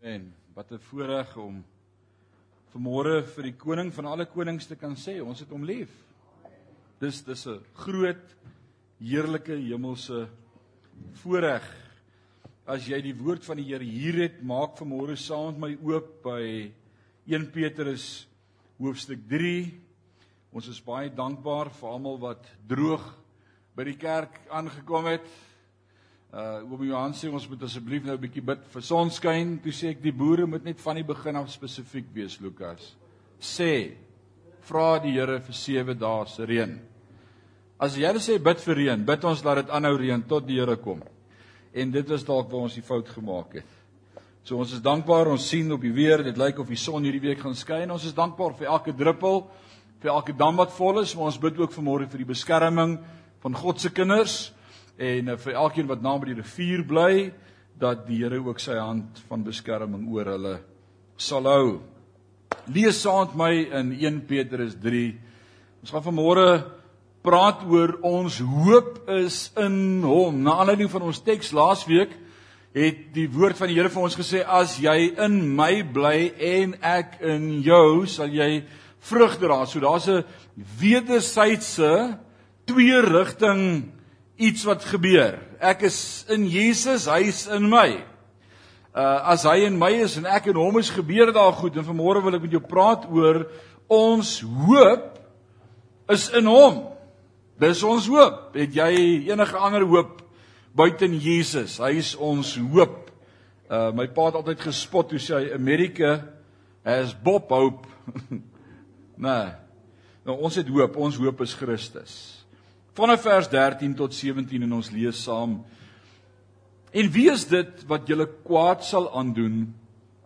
En wat 'n voorreg om vanmôre vir die koning van alle konings te kan sê ons het hom lief. Dis dis 'n groot heerlike hemelse voorreg. As jy die woord van die Here hier het, maak vanmôre saam met my oop by 1 Petrus hoofstuk 3. Ons is baie dankbaar vir almal wat droog by die kerk aangekom het. Uh oom Johan sê ons moet asseblief nou 'n bietjie bid vir sonskyn. Toe sê ek die boere moet net van die begin af spesifiek wees, Lukas. Sê vra die Here vir 7 dae se reën. As jy sê bid vir reën, bid ons dat dit aanhou reën tot die Here kom. En dit is dalk waar ons die fout gemaak het. So ons is dankbaar ons sien op die weer, dit lyk of die son hierdie week gaan skyn. Ons is dankbaar vir elke druppel, vir elke dam wat vol is, maar ons bid ook vanmôre vir die beskerming van God se kinders en uh, vir elkeen wat naby die rivier bly dat die Here ook sy hand van beskerming oor hulle sal hou. Lees saam met my in 1 Petrus 3. Ons gaan vanmôre praat oor ons hoop is in hom. Na aanleiding van ons teks laasweek het die woord van die Here vir ons gesê as jy in my bly en ek in jou sal jy vrug dra. So daar's 'n wederwysige twee rigting iets wat gebeur. Ek is in Jesus, hy is in my. Uh as hy in my is en ek in hom is, gebeur daar goed. En vanmôre wil ek met jou praat oor ons hoop is in hom. Dis ons hoop. Het jy enige ander hoop buiten Jesus? Hy is ons hoop. Uh my pa het altyd gespot toe sê hy Amerika has Bob hope. nee. Nou ons het hoop. Ons hoop is Christus vanaf vers 13 tot 17 en ons lees saam. En wie is dit wat julle kwaad sal aandoen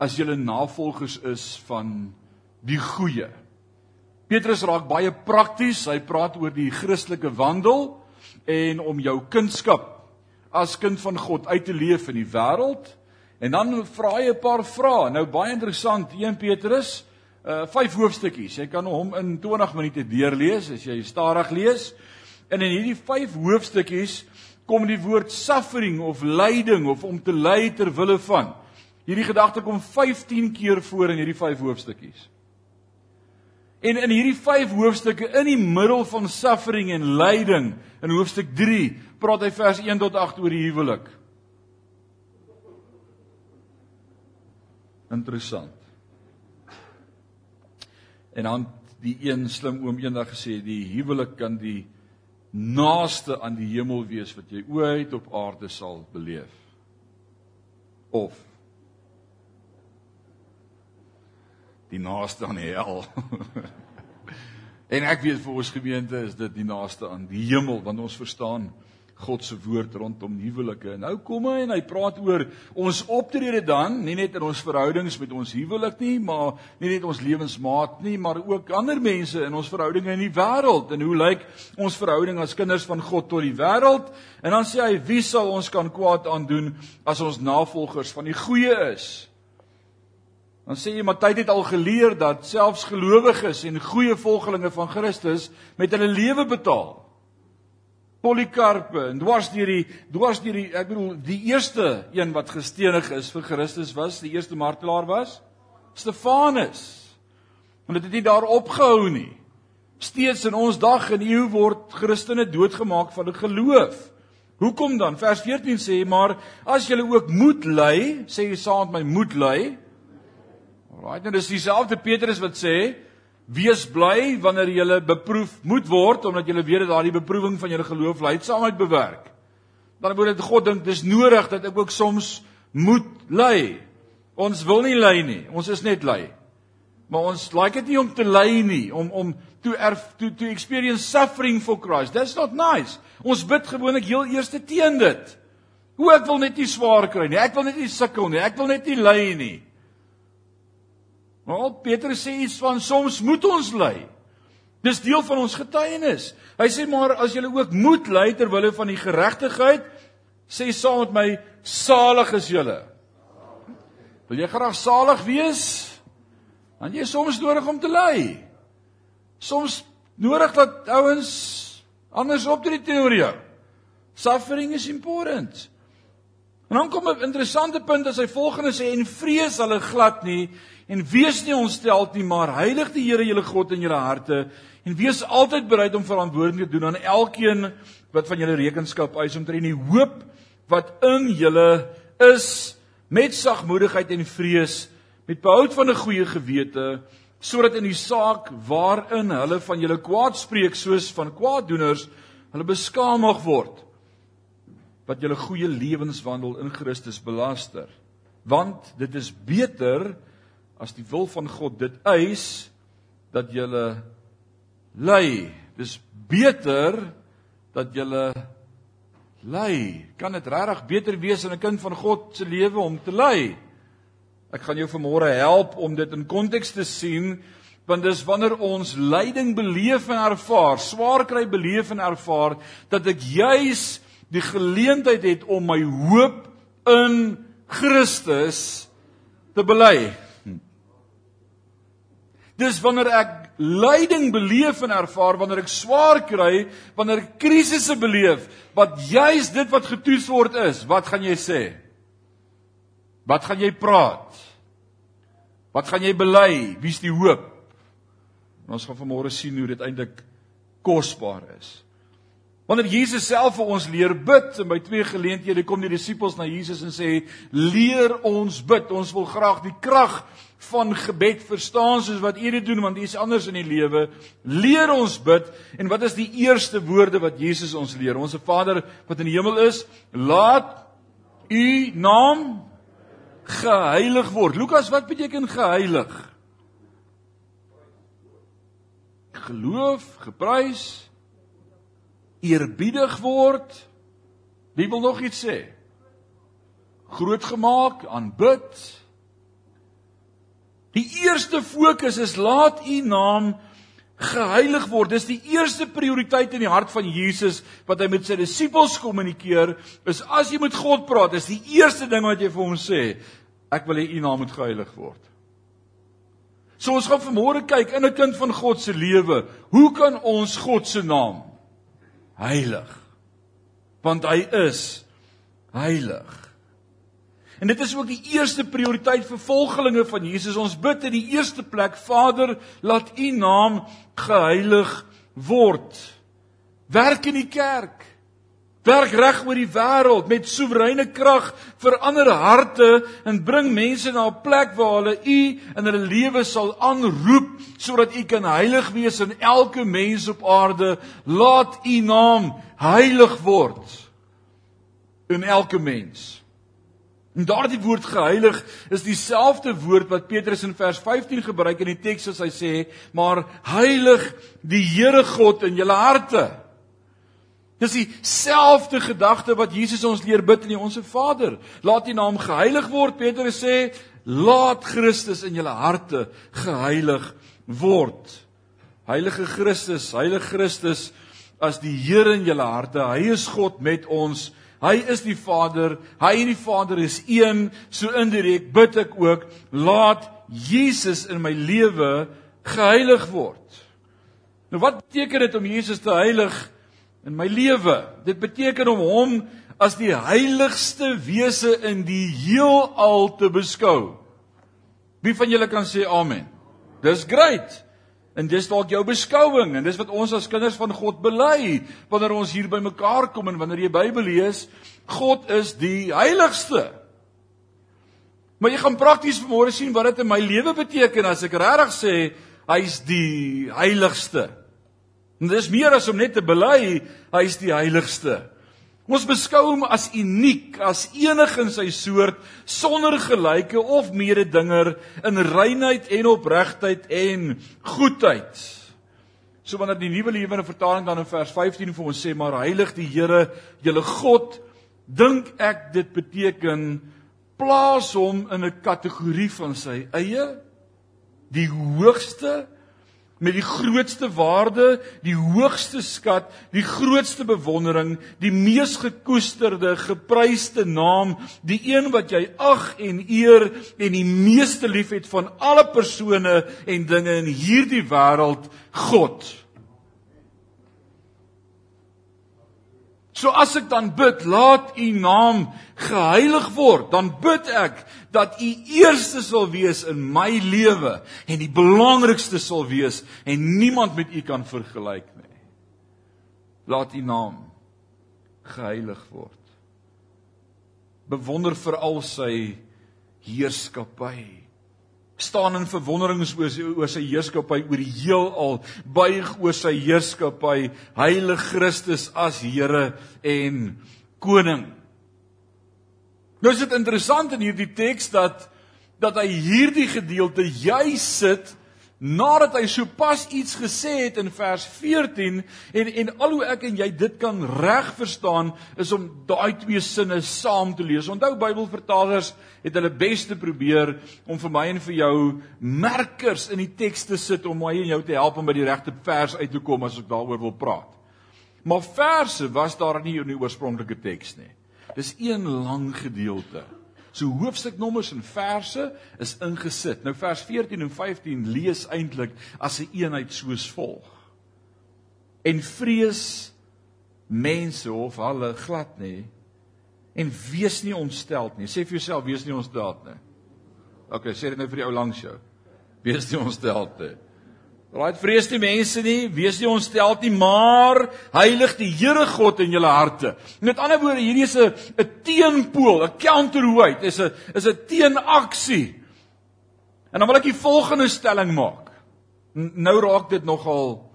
as julle navolgers is van die goeie? Petrus raak baie prakties. Hy praat oor die Christelike wandel en om jou kunskap as kind van God uit te leef in die wêreld. En dan vra hy 'n paar vrae. Nou baie interessant, 1 Petrus, uh 5 hoofstukkies. Jy kan hom in 20 minute deurlees as jy stadig lees. En in hierdie 5 hoofstukkies kom die woord suffering of lyding of om te ly ter wille van. Hierdie gedagte kom 15 keer voor in hierdie 5 hoofstukkies. En in hierdie 5 hoofstukke in die middel van suffering en lyding in hoofstuk 3 praat hy vers 1 tot 8 oor die huwelik. Interessant. En dan die een slim oom eendag gesê die huwelik kan die naaste aan die hemel wees wat jy ooit op aarde sal beleef. Of die naaste aan hel. en ek weet vir ons gemeente is dit die naaste aan die hemel want ons verstaan God se woord rondom huwelike. Nou kom hy en hy praat oor ons optrede dan, nie net in ons verhoudings met ons huwelik nie, maar nie net ons lewensmaat nie, maar ook ander mense in ons verhoudinge in die wêreld. En hoe lyk ons verhouding as kinders van God tot die wêreld? En dan sê hy, wie sal ons kan kwaad aandoen as ons navolgers van die goeie is? Dan sê jy Matthys het al geleer dat selfs gelowiges en goeie volgelinge van Christus met hulle lewe betaal. Polycarpe en dwars deur die dwars deur die ek bedoel die eerste een wat gestenig is vir Christus was, die eerste martelaar was Stefanus. Want dit het nie daar opgehou nie. Steeds in ons dag en eeu word Christene doodgemaak van 'n geloof. Hoekom dan? Vers 14 sê maar as julle ook moed ly, sê jy saam met my moed ly. Alraai, nou dis dieselfde Petrus wat sê Wees bly wanneer jy beproef moet word omdat jy weet dat daardie beproewing van jou geloof leidsaamheid bewerk. Dan word dit God dink dis nodig dat ek ook soms moet ly. Ons wil nie ly nie. Ons is net ly. Maar ons like dit nie om te ly nie, om om to erf to to experience suffering for Christ. That's not nice. Ons bid gewoonlik heel eerste teen dit. Hoe ek wil net nie swaar kry nie. Ek wil net nie sukkel nie. Ek wil net nie ly nie. Maar Petrus sê iets van soms moet ons ly. Dis deel van ons getuienis. Hy sê maar as jy ook moet ly ter wille van die geregtigheid, sê saam met my salig is julle. Wil jy graag salig wees? Dan jy soms nodig om te ly. Soms nodig dat ouens anders optree teenoor jou. Suffering is important. En dan kom 'n interessante punt as hy volgende sê en vrees hulle glad nie en wees nie ontsteld nie, maar heilig die Here julle God in julle harte. En wees altyd bereid om verantwoording te doen aan elkeen wat van julle rekenskap eis omtrent die hoop wat in julle is met sagmoedigheid en vrees met behoud van 'n goeie gewete sodat in die saak waarin hulle van julle kwaad spreek soos van kwaaddoeners hulle beskaam mag word wat julle goeie lewenswandel in Christus belaster. Want dit is beter as die wil van God dit eis dat julle ly. Dis beter dat julle ly. Kan dit regtig beter wees in 'n kind van God se lewe om te ly? Ek gaan jou vanmôre help om dit in konteks te sien want dis wanneer ons lyding beleef en ervaar, swaar kry beleef en ervaar dat ek juis die geleentheid het om my hoop in Christus te bely. Dis wanneer ek lyding beleef en ervaar, wanneer ek swaar kry, wanneer ek krisisse beleef, wat juis dit wat getoets word is, wat gaan jy sê? Wat gaan jy praat? Wat gaan jy bely? Wie's die hoop? En ons gaan vanmôre sien hoe dit eintlik kosbaar is. Wanneer Jesus self vir ons leer bid en by twee geleenthede kom die disippels na Jesus en sê: "Leer ons bid. Ons wil graag die krag van gebed verstaan soos wat U dit doen want U is anders in die lewe. Leer ons bid." En wat is die eerste woorde wat Jesus ons leer? Onse Vader wat in die hemel is, laat U naam geheilig word. Lukas, wat beteken geheilig? Geloof, geprys, eerbiedig word. Wie wil nog iets sê? Groot gemaak, aanbid. Die eerste fokus is laat u naam geheilig word. Dis die eerste prioriteit in die hart van Jesus wat hy met sy disippels kommunikeer. Is as jy met God praat, is die eerste ding wat jy vir hom sê, ek wil hê u naam moet geheilig word. So ons gaan vanmôre kyk in 'n kind van God se lewe, hoe kan ons God se naam heilig? Want hy is heilig. En dit is ook die eerste prioriteit vir volgelinge van Jesus. Ons bid in die eerste plek, Vader, laat U naam geheilig word. Werk in die kerk. Werk reg oor die wêreld met soewereine krag vir ander harte en bring mense na 'n plek waar hulle U in hulle lewe sal aanroep sodat U kan heilig wees in elke mens op aarde. Laat U naam heilig word in elke mens. En daardie woord geheilig is dieselfde woord wat Petrus in vers 15 gebruik in die teks as hy sê, maar heilig die Here God in julle harte. Dis dieselfde gedagte wat Jesus ons leer bid in die Onse Vader. Laat U naam geheilig word. Petrus sê, laat Christus in julle harte geheilig word. Heilige Christus, heilige Christus as die Here in julle harte. Hy is God met ons. Hy is die Vader, hy en die Vader is een. So indirek bid ek ook, laat Jesus in my lewe geheilig word. Nou wat beteken dit om Jesus te heilig in my lewe? Dit beteken om hom as die heiligste wese in die heelal te beskou. Wie van julle kan sê amen? Dis great. En dis dalk jou beskouing en dis wat ons as kinders van God bely wanneer ons hier bymekaar kom en wanneer jy Bybel lees, God is die heiligste. Maar jy gaan prakties vanmôre sien wat dit in my lewe beteken as ek regtig sê hy's die heiligste. En dis meer as om net te bely hy's die heiligste. Ons beskou hom as uniek, as enig in sy soort, sonder gelyke of mededinger in reinheid en opregtheid en goedheid. So wanneer die nuwe lewende vertaling dan in vers 15 vir ons sê maar heilig die Here, julle God, dink ek dit beteken plaas hom in 'n kategorie van sy eie die hoogste met die grootste waarde, die hoogste skat, die grootste bewondering, die mees gekoesterde, gepryste naam, die een wat jy ag en eer en die meeste liefhet van alle persone en dinge in hierdie wêreld, God. So as ek dan bid, laat u naam geheilig word, dan bid ek dat u eerste sal wees in my lewe en die belangrikste sal wees en niemand met u kan vergelyk nie. Laat u naam geheilig word. Bewonder veral sy heerskappy staan in verwondering oor sy oor sy heerskappy oor die heelal. Buig oor sy heerskappy. Heilige Christus as Here en koning. Nou is dit interessant in hierdie teks dat dat hy hierdie gedeelte juis sit nadat hy sopas iets gesê het in vers 14 en en al hoe ek en jy dit kan reg verstaan is om daai twee sinne saam te lees. Onthou Bybelvertalers het hulle bes te probeer om vir my en vir jou merkers in die teks te sit om my en jou te help om by die regte vers uit te kom as ek daaroor wil praat. Maar verse was daar nie in die oorspronklike teks nie. Dis een lang gedeelte. So hoofstuknommers en verse is ingesit. Nou vers 14 en 15 lees eintlik as 'n een eenheid soos volg. En vrees mense of hulle glad nie en wees nie ontsteld nie. Sê vir jouself wees nie ontsteld nie. OK, sê dit nou vir die ou langs jou. Wees nie ontsteld nie. Raai vrees die mense nie, wees nie ontstel nie, maar heilig die Here God in julle harte. Met ander woorde, hierdie is 'n 'n teenpool, 'n counterweight, is 'n is 'n teenaksie. En dan wil ek die volgende stelling maak. Nou raak dit nogal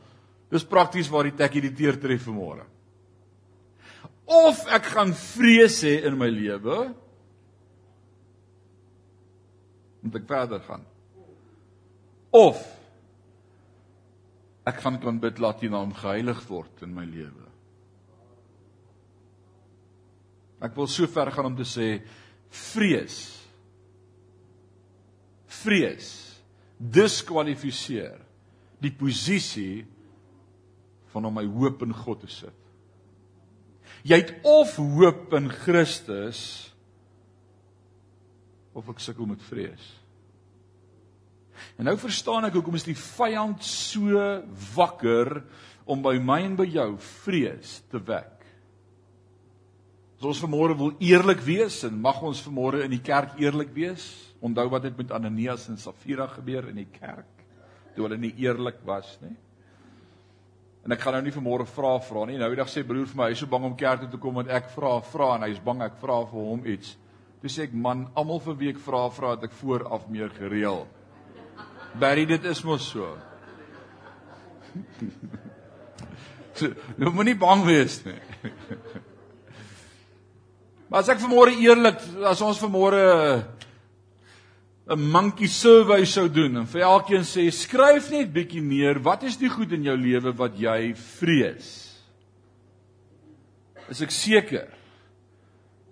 dis prakties waar die tekkie die teer tref vanmôre. Of ek gaan vrees hê in my lewe, moet ek verder gaan. Of ek gaan kan bid laat U naam geheilig word in my lewe. Ek wil so ver gaan om te sê vrees vrees diskwalifiseer die posisie van om my hoop in God te sit. Jy het of hoop in Christus of ek sukkel met vrees. En nou verstaan ek hoekom is die vyand so wakker om by my en by jou vrees te wek. As ons vanmôre wil eerlik wees en mag ons vanmôre in die kerk eerlik wees, onthou wat het met Ananias en Safira gebeur in die kerk toe hulle nie eerlik was nie. En ek gaan nou nie vanmôre vra vra nie. Nou eendag sê broer vir my, hy is so bang om kerk toe te kom want ek vra vra en hy is bang ek vra vir hom iets. Toe sê ek man, almal vir wie ek vra vra het ek vooraf meer gereël. Barry, dit is mos so. so nou moenie bang wees nie. maar as ek vanmôre eerlik, as ons vanmôre 'n monkey survey sou doen en vir elkeen sê skryf net bietjie neer, wat is die goed in jou lewe wat jy vrees? Is ek seker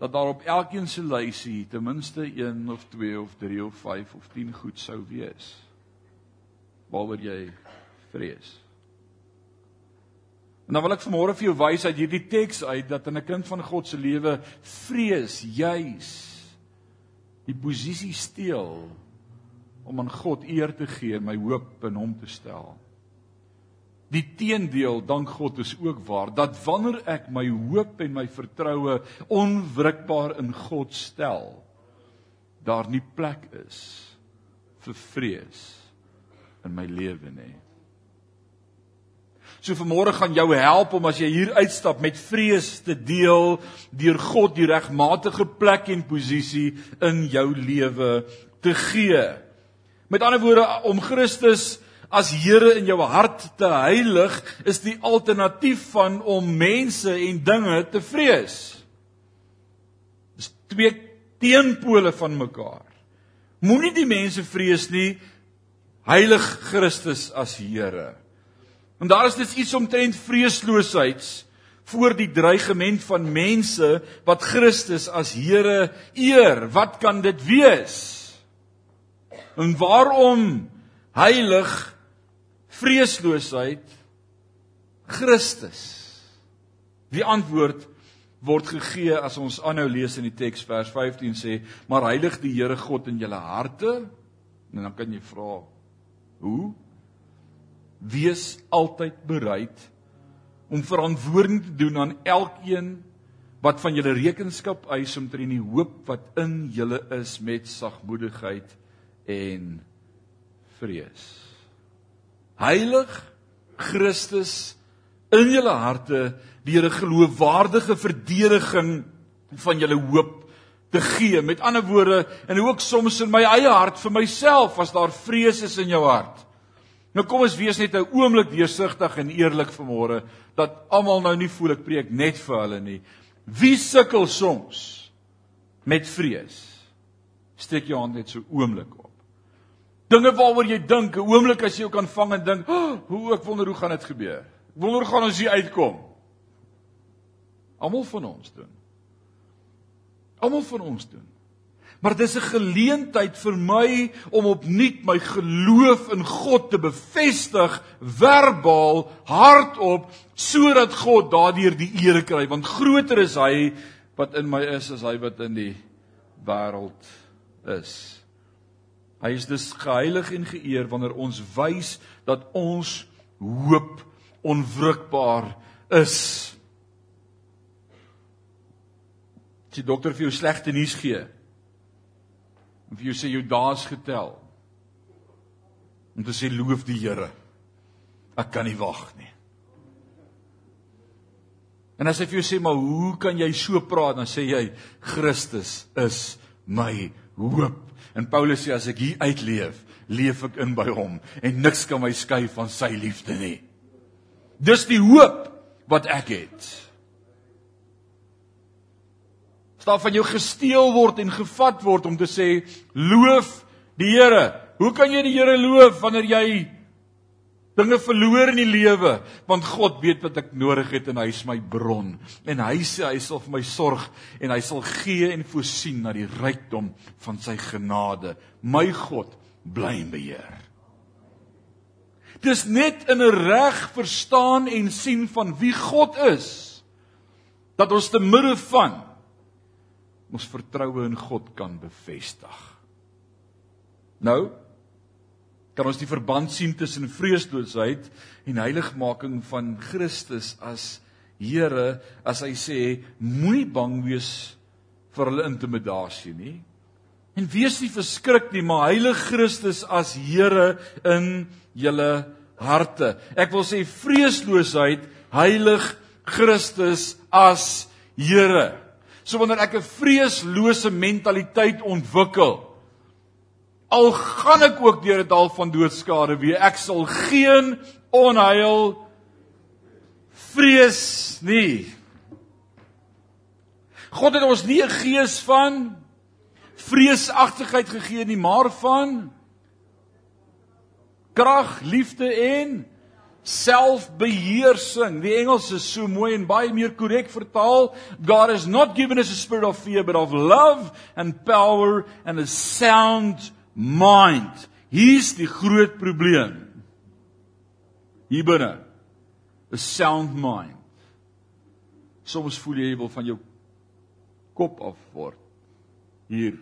dat daar op elkeen se lysie ten minste 1 of 2 of 3 of 5 of 10 goed sou wees? Waaroor jy vrees. En dan wil ek vanmôre vir jou wys uit hierdie teks uit dat in 'n kind van God se lewe vrees juis die posisie steel om aan God eer te gee en my hoop in hom te stel. Die teendeel, dank God, is ook waar dat wanneer ek my hoop en my vertroue onwrikbaar in God stel, daar nie plek is vir vrees nie in my lewe nê. So vanmôre gaan jou help om as jy hier uitstap met vrees te deel deur God die regmatige plek en posisie in jou lewe te gee. Met ander woorde om Christus as Here in jou hart te heilig is die alternatief van om mense en dinge te vrees. Dis twee teenpole van mekaar. Moenie die mense vrees nie, heilig Christus as Here. En daar is dit iets omtrent vreesloosheid voor die dreigement van mense wat Christus as Here eer. Wat kan dit wees? En waarom heilig vreesloosheid Christus? Die antwoord word gegee as ons aanhou lees in die teks vers 15 sê, maar heilig die Here God in julle harte. En dan kan jy vra, Hoe? Wees altyd bereid om verantwoording te doen aan elkeen wat van julle rekenskap eis omtrent die hoop wat in julle is met sagmoedigheid en vrees. Heilig Christus in julle harte deur 'n geloofwaardige verdediging van julle hoop te gee. Met ander woorde, en ook soms in my eie hart vir myself as daar vrees is in jou hart. Nou kom ons wees net 'n oomblik deursigtig en eerlik vanmôre dat almal nou nie voel ek preek net vir hulle nie. Wie sukkel soms met vrees? Steek jou hand net so oomblik op. Dinge waaroor jy dink, 'n oomblik as jy jou kan vang en dink, oh, "Hoe ek wonder hoe gaan dit gebeur? Wonder hoe gaan ons hier uitkom?" Almal van ons doen. Almal van ons doen. Maar dis 'n geleentheid vir my om opnuut my geloof in God te bevestig verbaal, hardop, sodat God daardeur die eer kry, want groter is hy wat in my is as hy wat in die wêreld is. Hy is dus geheilig en geëer wanneer ons wys dat ons hoop onwrikbaar is. As die dokter vir jou slegte nuus gee, en vir jou sê jou dae's getel, om te sê loof die Here. Ek kan nie wag nie. En as hy vir jou sê maar hoe kan jy so praat dan sê jy Christus is my hoop. En Paulus sê as ek hier uitleef, leef ek in by hom en niks kan my skei van sy liefde nie. Dis die hoop wat ek het. Staaf van jou gesteel word en gevat word om te sê loof die Here. Hoe kan jy die Here loof wanneer jy dinge verloor in die lewe? Want God weet wat ek nodig het en hy is my bron. En hy sê hy sal vir my sorg en hy sal gee en voorsien na die rykdom van sy genade. My God bly in beheer. Dis net in 'n reg verstaan en sien van wie God is dat ons te midde van ons vertroue in God kan bevestig. Nou kan ons die verband sien tussen vreesloosheid en heiligmaking van Christus as Here as hy sê moenie bang wees vir hulle intimidasie nie. En wees nie verskrik nie maar heilig Christus as Here in julle harte. Ek wil sê vreesloosheid heilig Christus as Here so wanneer ek 'n vreeslose mentaliteit ontwikkel Al gaan ek ook deur 'n dal van doodskade weer, ek sal geen onheil vrees nie. God het ons nie 'n gees van vreesagtigheid gegee nie, maar van krag, liefde en selfbeheersing. Die Engels is so mooi en baie meer korrek vertaal. God has not given us a spirit of fear but of love and power and a sound mind. Hier's die groot probleem. Hier binne. 'n sound mind. Soms voel jy jy wil van jou kop af word. Hier.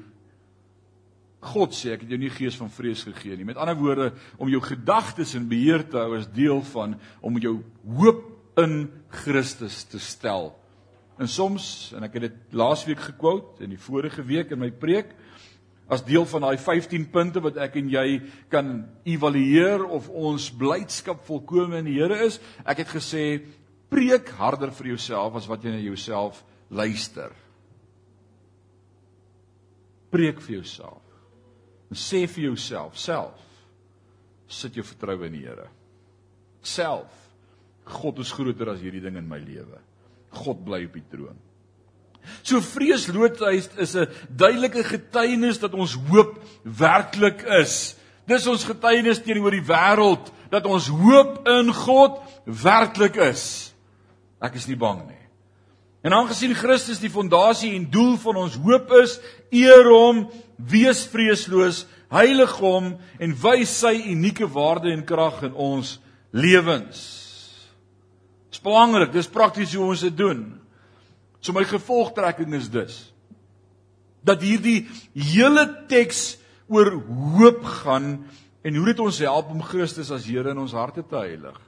God sê ek het jou nie gees van vrees gegee nie. Met ander woorde, om jou gedagtes in beheer te hou is deel van om jou hoop in Christus te stel. En soms, en ek het dit laasweek gekwout in die vorige week in my preek, as deel van daai 15 punte wat ek en jy kan evalueer of ons blydskap volkome in die Here is. Ek het gesê preek harder vir jouself as wat jy na jouself luister. Preek vir jouself. En sê vir jouself self sit jou vertroue in die Here. Self God is groter as hierdie ding in my lewe. God bly op die troon. So vreesloosheid is 'n duidelike getuienis dat ons hoop werklik is. Dis ons getuienis teenoor die wêreld dat ons hoop in God werklik is. Ek is nie bang nie. En aangesien Christus die fondasie en doel van ons hoop is, eer hom, wees vreesloos, heilig hom en wys sy unieke waarde en krag in ons lewens. Dis belangrik, dis prakties hoe ons dit doen. So my gevolgtrekking is dus dat hierdie hele teks oor hoop gaan en hoe dit ons help om Christus as Here in ons harte te heilig.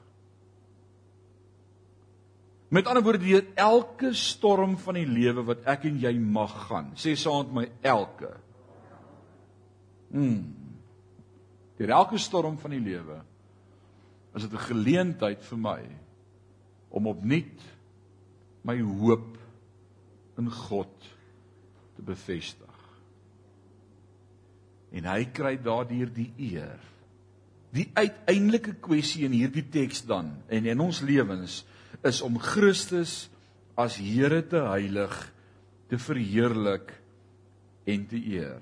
Met ander woorde, deur elke storm van die lewe wat ek en jy mag gaan, sê saam met my elke. Mm. Deur elke storm van die lewe is dit 'n geleentheid vir my om opnuut my hoop in God te bevestig. En hy kry daardeur die eer. Die uiteindelike kwessie in hierdie teks dan en in ons lewens is om Christus as Here te heilig, te verheerlik en te eer.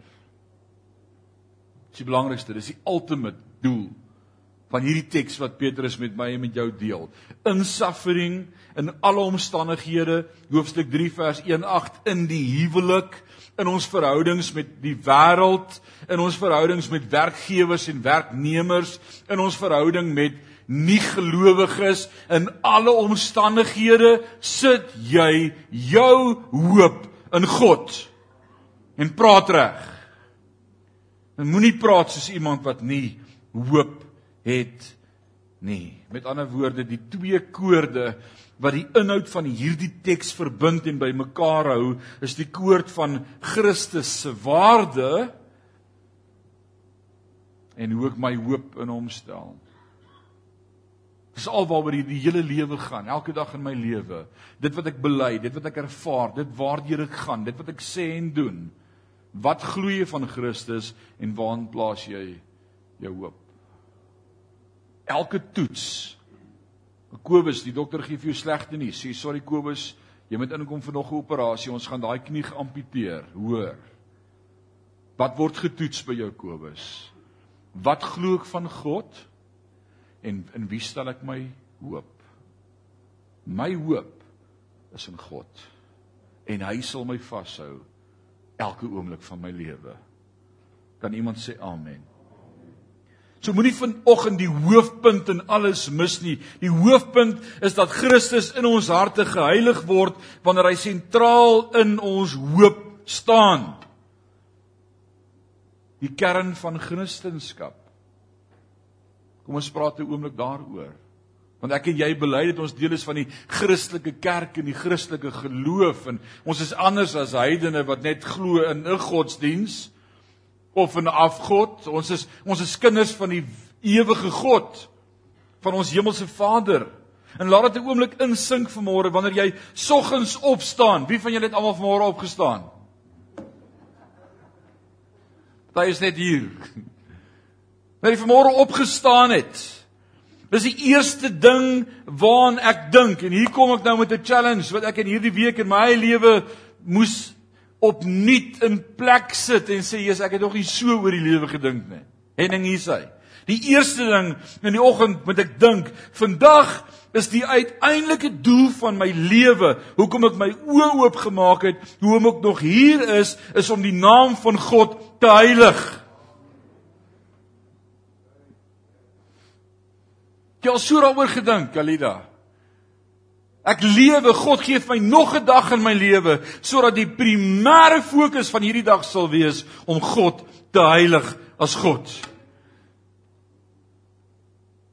Dit is die belangrikste, dis die ultimate doel van hierdie teks wat Petrus met my en met jou deel. In suffering, in alle omstandighede, hoofstuk 3 vers 1:8 in die huwelik, in ons verhoudings met die wêreld, in ons verhoudings met werkgewers en werknemers, in ons verhouding met nie gelowiges in alle omstandighede sit jy jou hoop in God en praat reg. En moenie praat soos iemand wat nie hoop het nie. Met ander woorde, die twee koorde wat die inhoud van hierdie teks verbind en bymekaar hou, is die koord van Christus se waarde en hoe ek my hoop in hom stel. Dis alwaaroor die hele lewe gaan, elke dag in my lewe. Dit wat ek bely, dit wat ek ervaar, dit waardeur ek gaan, dit wat ek sê en doen. Wat glo jy van Christus en waaraan plaas jy jou hoop? Elke toets. Kobus, die dokter gee vir jou slegte nuus. Sê sorry Kobus, jy moet inkom vir nog 'n operasie. Ons gaan daai knie geamputeer. Hoor. Wat word getoets by jou Kobus? Wat glo ek van God? en in wie stel ek my hoop? My hoop is in God. En hy sal my vashou elke oomblik van my lewe. Kan iemand sê amen? So moenie vanoggend die hoofpunt in alles mis nie. Die hoofpunt is dat Christus in ons harte geheilig word wanneer hy sentraal in ons hoop staan. Die kern van Christendom Kom ons praat 'n oomblik daaroor. Want ek en jy bely dit ons deel is van die Christelike kerk en die Christelike geloof en ons is anders as heidene wat net glo in 'n godsdiens of 'n afgod. Ons is ons is kinders van die ewige God van ons hemelse Vader. En laat dit 'n oomblik insink vanmôre wanneer jy soggens opstaan. Wie van julle het almal vanmôre opgestaan? Daai is net hier dat hy vanmôre opgestaan het. Dis die eerste ding waaraan ek dink en hier kom ek nou met 'n challenge wat ek in hierdie week in my lewe moes opnuut in plek sit en sê Jesus ek het nog nie so oor die lewe gedink nie. Henning hier sê. Die eerste ding in die oggend moet ek dink, vandag is die uiteindelike doel van my lewe, hoekom ek my oë oop gemaak het, hoekom ek nog hier is, is om die naam van God te heilig. Jy al so daaroor gedink, Alida? Ek lewe, God gee my nog 'n dag in my lewe sodat die primêre fokus van hierdie dag sal wees om God te heilig as God.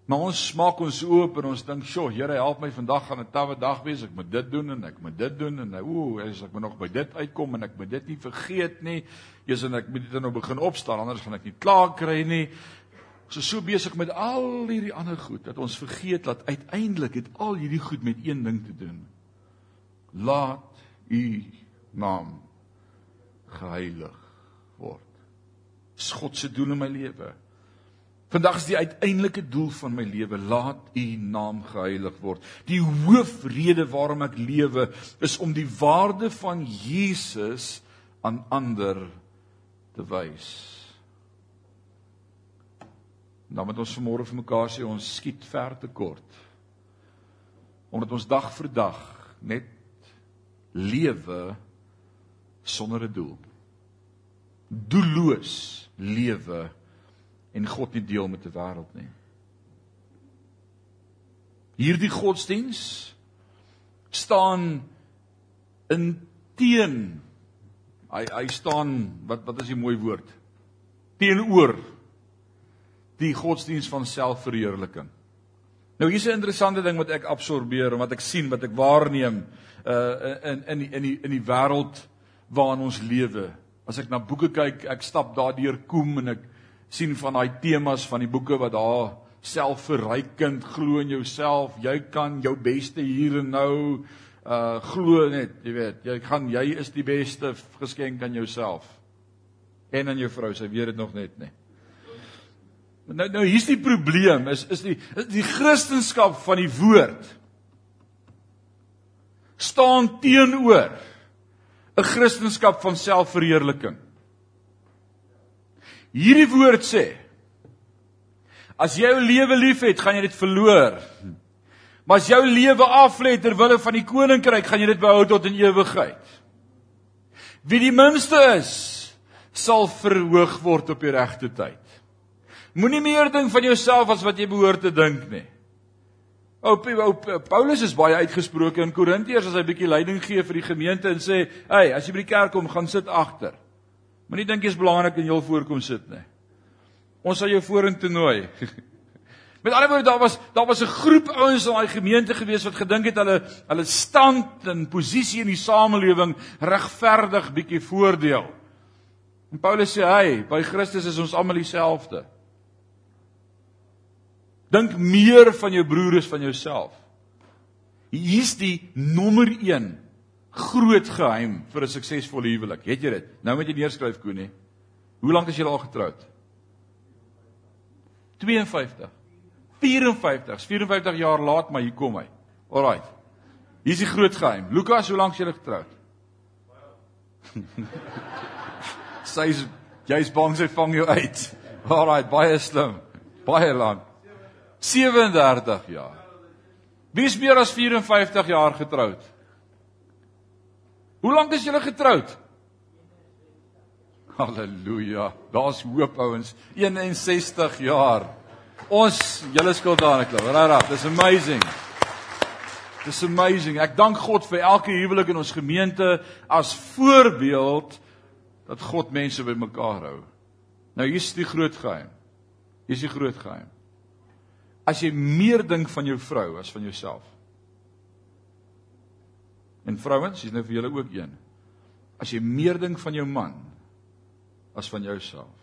Maar ons maak ons oop en ons dink, "Sjoe, Here, help my vandag gaan 'n tawwe dag wees. Ek moet dit doen en ek moet dit doen en ooh, as ek moet nog by dit uitkom en ek moet dit nie vergeet nie. Jesus en ek moet dit nou begin opstaan anders gaan ek nie klaar kry nie." Ons is so besig met al hierdie ander goed dat ons vergeet dat uiteindelik het al hierdie goed met een ding te doen. Laat u naam geheilig word. Dis God se doel in my lewe. Vandag is die uiteindelike doel van my lewe, laat u naam geheilig word. Die hoofrede waarom ek lewe is om die waarde van Jesus aan ander te wys. Dan moet ons vanmôre vir mekaar sê ons skiet ver te kort. Omdat ons dag vir dag net lewe sonder 'n doel. Doelloos lewe en God nie deel met die wêreld nie. Hierdie godsdiens staan in teen hy hy staan wat wat is die mooi woord teenoor die godsdiens van selfverheerliking. Nou hier's 'n interessante ding wat ek absorbeer en wat ek sien, wat ek waarneem uh in in die, in die in die wêreld waarin ons lewe. As ek na boeke kyk, ek stap daardeur kom en ek sien van daai temas van die boeke wat daar selfverrykend glo in jouself, jy kan jou beste hier en nou uh glo net, jy weet, jy gaan jy is die beste geskenk aan jouself en aan jou vrou, sy weet dit nog net nie. Nou nou hier's die probleem is is die is die Christendom van die woord staan teenoor 'n Christendom van selfverheerliking. Hierdie woord sê as jy jou lewe liefhet, gaan jy dit verloor. Maar as jou lewe aflê ter wille van die koninkryk, gaan jy dit behou tot in ewigheid. Wie die minste is, sal verhoog word op die regte tyd. Moenie meer dink van jouself as wat jy behoort te dink nie. Ou Paulus is baie uitgesproke in Korintiërs as hy bietjie leiding gee vir die gemeente en sê, "Hey, as jy by die kerk kom, gaan sit agter." Moenie dink jy's belangrik en jy wil voorkom sit nie. Ons sal jou vorentoe nooi. Met ander woorde, daar was daar was 'n groep ouens in daai gemeente gewees wat gedink het hulle hulle stand en posisie in die samelewing regverdig bietjie voordeel. En Paulus sê, "Hey, by Christus is ons almal dieselfde." Dink meer van jou broer as van jouself. Hier's die nommer 1 groot geheim vir 'n suksesvolle huwelik. Het jy dit? Nou moet jy neerskryf, Koenie. Hoe lank is jy al getroud? 52. 54. 54 jaar laat, maar hier kom hy. Alraai. Hier is die groot geheim. Lukas, hoe lank is jy getroud? Sy's jy's bang sy vang jou uit. Alraai, baie slim. Baie lank. 37 jaar. Wie is meer as 54 jaar getroud? Hoe lank is julle getroud? Halleluja. Daar's hoop ouens. 61 jaar. Ons julle skuld daar net. Regtig, dis amazing. Dis amazing. Ek dank God vir elke huwelik in ons gemeente as voorbeeld dat God mense bymekaar hou. Nou hier's die groot geheim. Hier's die groot geheim. As jy meer dink van jou vrou as van jouself. En vrouens, dis nou vir julle ook een. As jy meer dink van jou man as van jouself.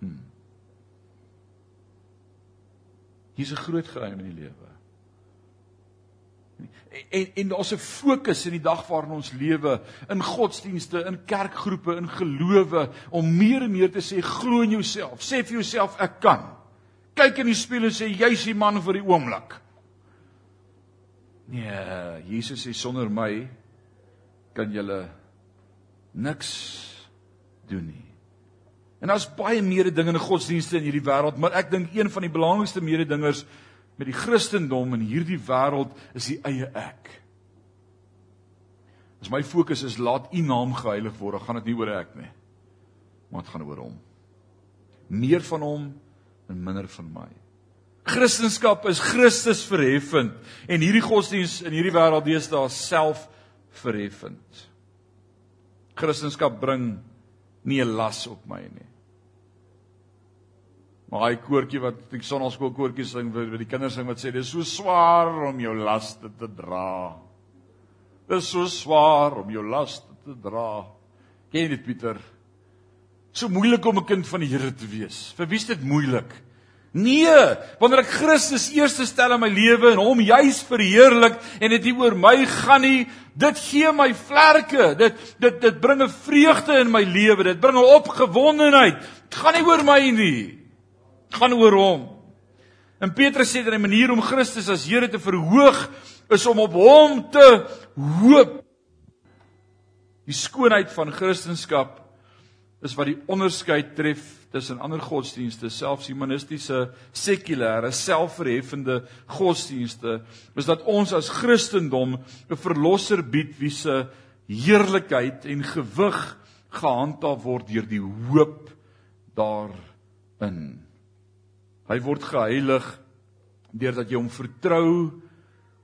Hmm. Hier's 'n groot geheim in die lewe. En en daar's 'n fokus in die dag waarin ons lewe in godsdienste, in kerkgroepe, in gelowe om meer en meer te sê glo in jouself. Sê vir jouself ek kan. Kyk in die spieël en sê jy's die man vir die oomblik. Nee, Jesus sê sonder my kan julle niks doen nie. En daar's baie meer dinge in godsdienste in hierdie wêreld, maar ek dink een van die belangrikste mededingers met die Christendom in hierdie wêreld is die eie ek. As my fokus is laat U naam geheilig word, gaan dit nie oor ek nie. Maar dit gaan oor hom. Meer van hom en minder van my. Christendom is Christus verheffend en hierdie godsdiens in hierdie wêreld deesdae self verheffend. Christendom bring nie 'n las op my nie. Maar hy koortjie wat die sonnaskool koortjie sing vir die kinders sing wat sê dis so swaar om jou laste te dra. Dis so swaar om jou laste te dra. Ken jy dit Pieter? So moeilik om 'n kind van die Here te wees. Vir wie is dit moeilik? Nee, wanneer ek Christus eerste stel in my lewe en hom juis verheerlik en dit nie oor my gaan nie, dit gee my vlerke. Dit dit dit bring 'n vreugde in my lewe. Dit bring 'n opgewondenheid. Dit gaan nie oor my nie. Gaan oor hom. En Petrus sê dat 'n manier om Christus as Here te verhoog is om op hom te hoop. Die skoonheid van Christendom is wat die onderskeid tref tussen ander godsdienste, selfs humanistiese, sekulêre, selfverheffende godsdienste, is dat ons as Christendom 'n verlosser bied wie se heerlikheid en gewig gehandhaaf word deur die hoop daarin. Hy word geheilig deurdat jy hom vertrou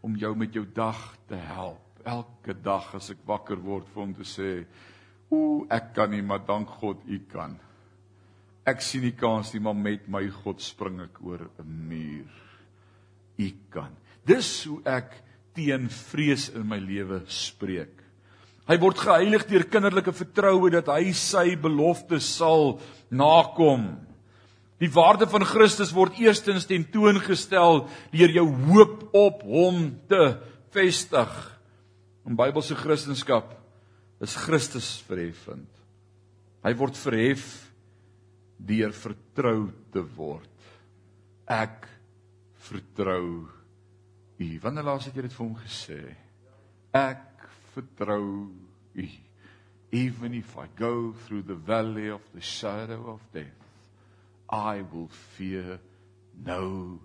om jou met jou dag te help. Elke dag as ek wakker word vir hom te sê, Ooh, ek kan nie, maar dank God u kan. Ek sien nie kans nie, maar met my God spring ek oor 'n muur. U kan. Dis hoe ek teen vrees in my lewe spreek. Hy word geheilig deur kinderlike vertroue dat hy sy beloftes sal nakom. Die waarde van Christus word eerstens tentoongestel deur jou hoop op hom te vestig. In Bybelse Christendom is Christus verheffend. Hy word verhef deur vertrou te word. Ek vertrou U. Wanneer laas het jy dit vir hom gesê? Ek vertrou U. Even if I go through the valley of the shadow of death, I will fear no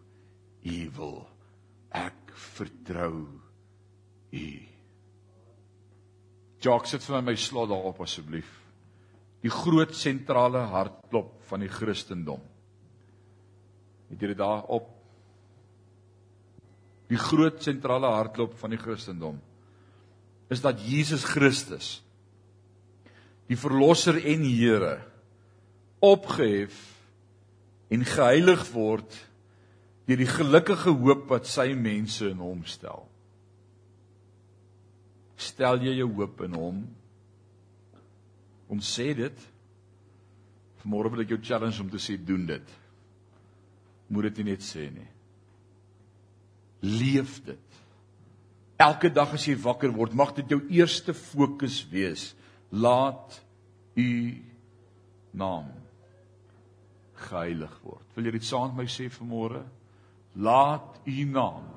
evil. Ek vertrou U. Jacques sit vir my my slot daarop asseblief. Die groot sentrale hartklop van die Christendom. Het jy dit daar op? Die groot sentrale hartklop van die Christendom is dat Jesus Christus die verlosser en Here opgehef en geheilig word deur die gelukkige hoop wat sy mense in hom stel. Stel jy jou hoop in hom? Ons sê dit. Vanmôre wil ek jou challenge om te sê doen dit. Moet dit nie net sê nie. Leef dit. Elke dag as jy wakker word, mag dit jou eerste fokus wees. Laat u naam geheilig word. Wil jy dit saam met my sê vanmôre? Laat u naam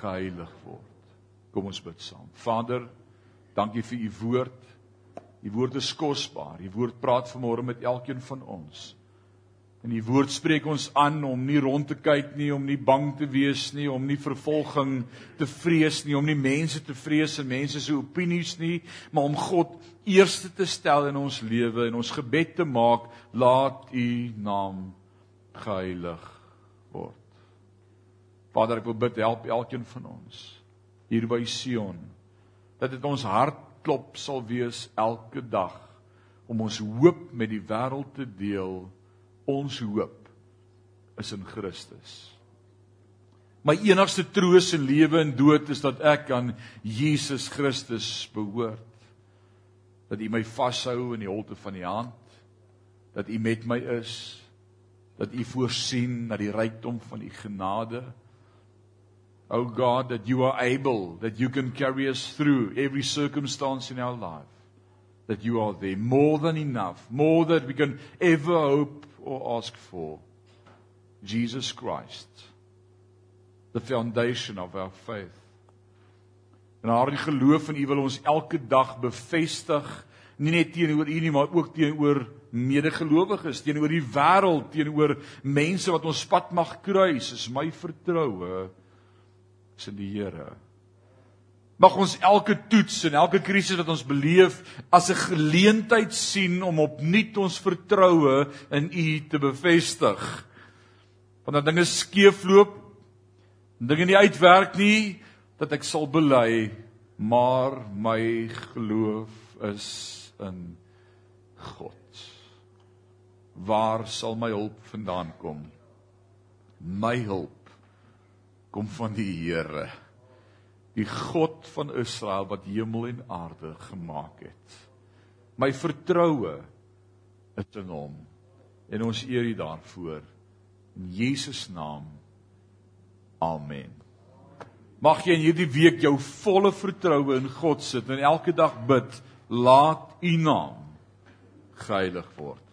geheilig word. Kom ons bid saam. Vader, dankie vir u woord. U woord is kosbaar. U woord praat vanmôre met elkeen van ons. En die woord spreek ons aan om nie rond te kyk nie, om nie bang te wees nie, om nie vervolging te vrees nie, om nie mense te vrees en mense se opinies nie, maar om God eerste te stel in ons lewe en ons gebed te maak, laat U naam geheilig word. Vader, ek wil bid help elkeen van ons hier by Sion dat dit ons hart klop sal wees elke dag om ons hoop met die wêreld te deel. Ons hoop is in Christus. My enigste troos in lewe en dood is dat ek aan Jesus Christus behoort. Dat U my vashou in die holte van die hand. Dat U met my is. Dat U voorsien na die rykdom van U genade. Oh God, that you are able, that you can carry us through every circumstance in our life. That you are there, more than enough, more than we can ever hope or ask for. Jesus Christ, the foundation of our faith. En haar geloof in U wil ons elke dag bevestig, nie net teenoor U nie, maar ook teenoor medegelowiges, teenoor die wêreld, teenoor mense wat ons pad mag kruis. Is my vertroue is in die Here. Mag ons elke toets en elke krisis wat ons beleef as 'n geleentheid sien om opnuut ons vertroue in U te bevestig. Wanneer dinge skeefloop, dinge nie uitwerk nie, dat ek sal bely, maar my geloof is in God. Waar sal my hulp vandaan kom? My hulp kom van die Here. Die God van Israel wat hemel en aarde gemaak het. My vertroue is in hom en ons eer U daarvoor in Jesus naam. Amen. Mag jy in hierdie week jou volle vertroue in God sit en elke dag bid, laat U naam geheilig word.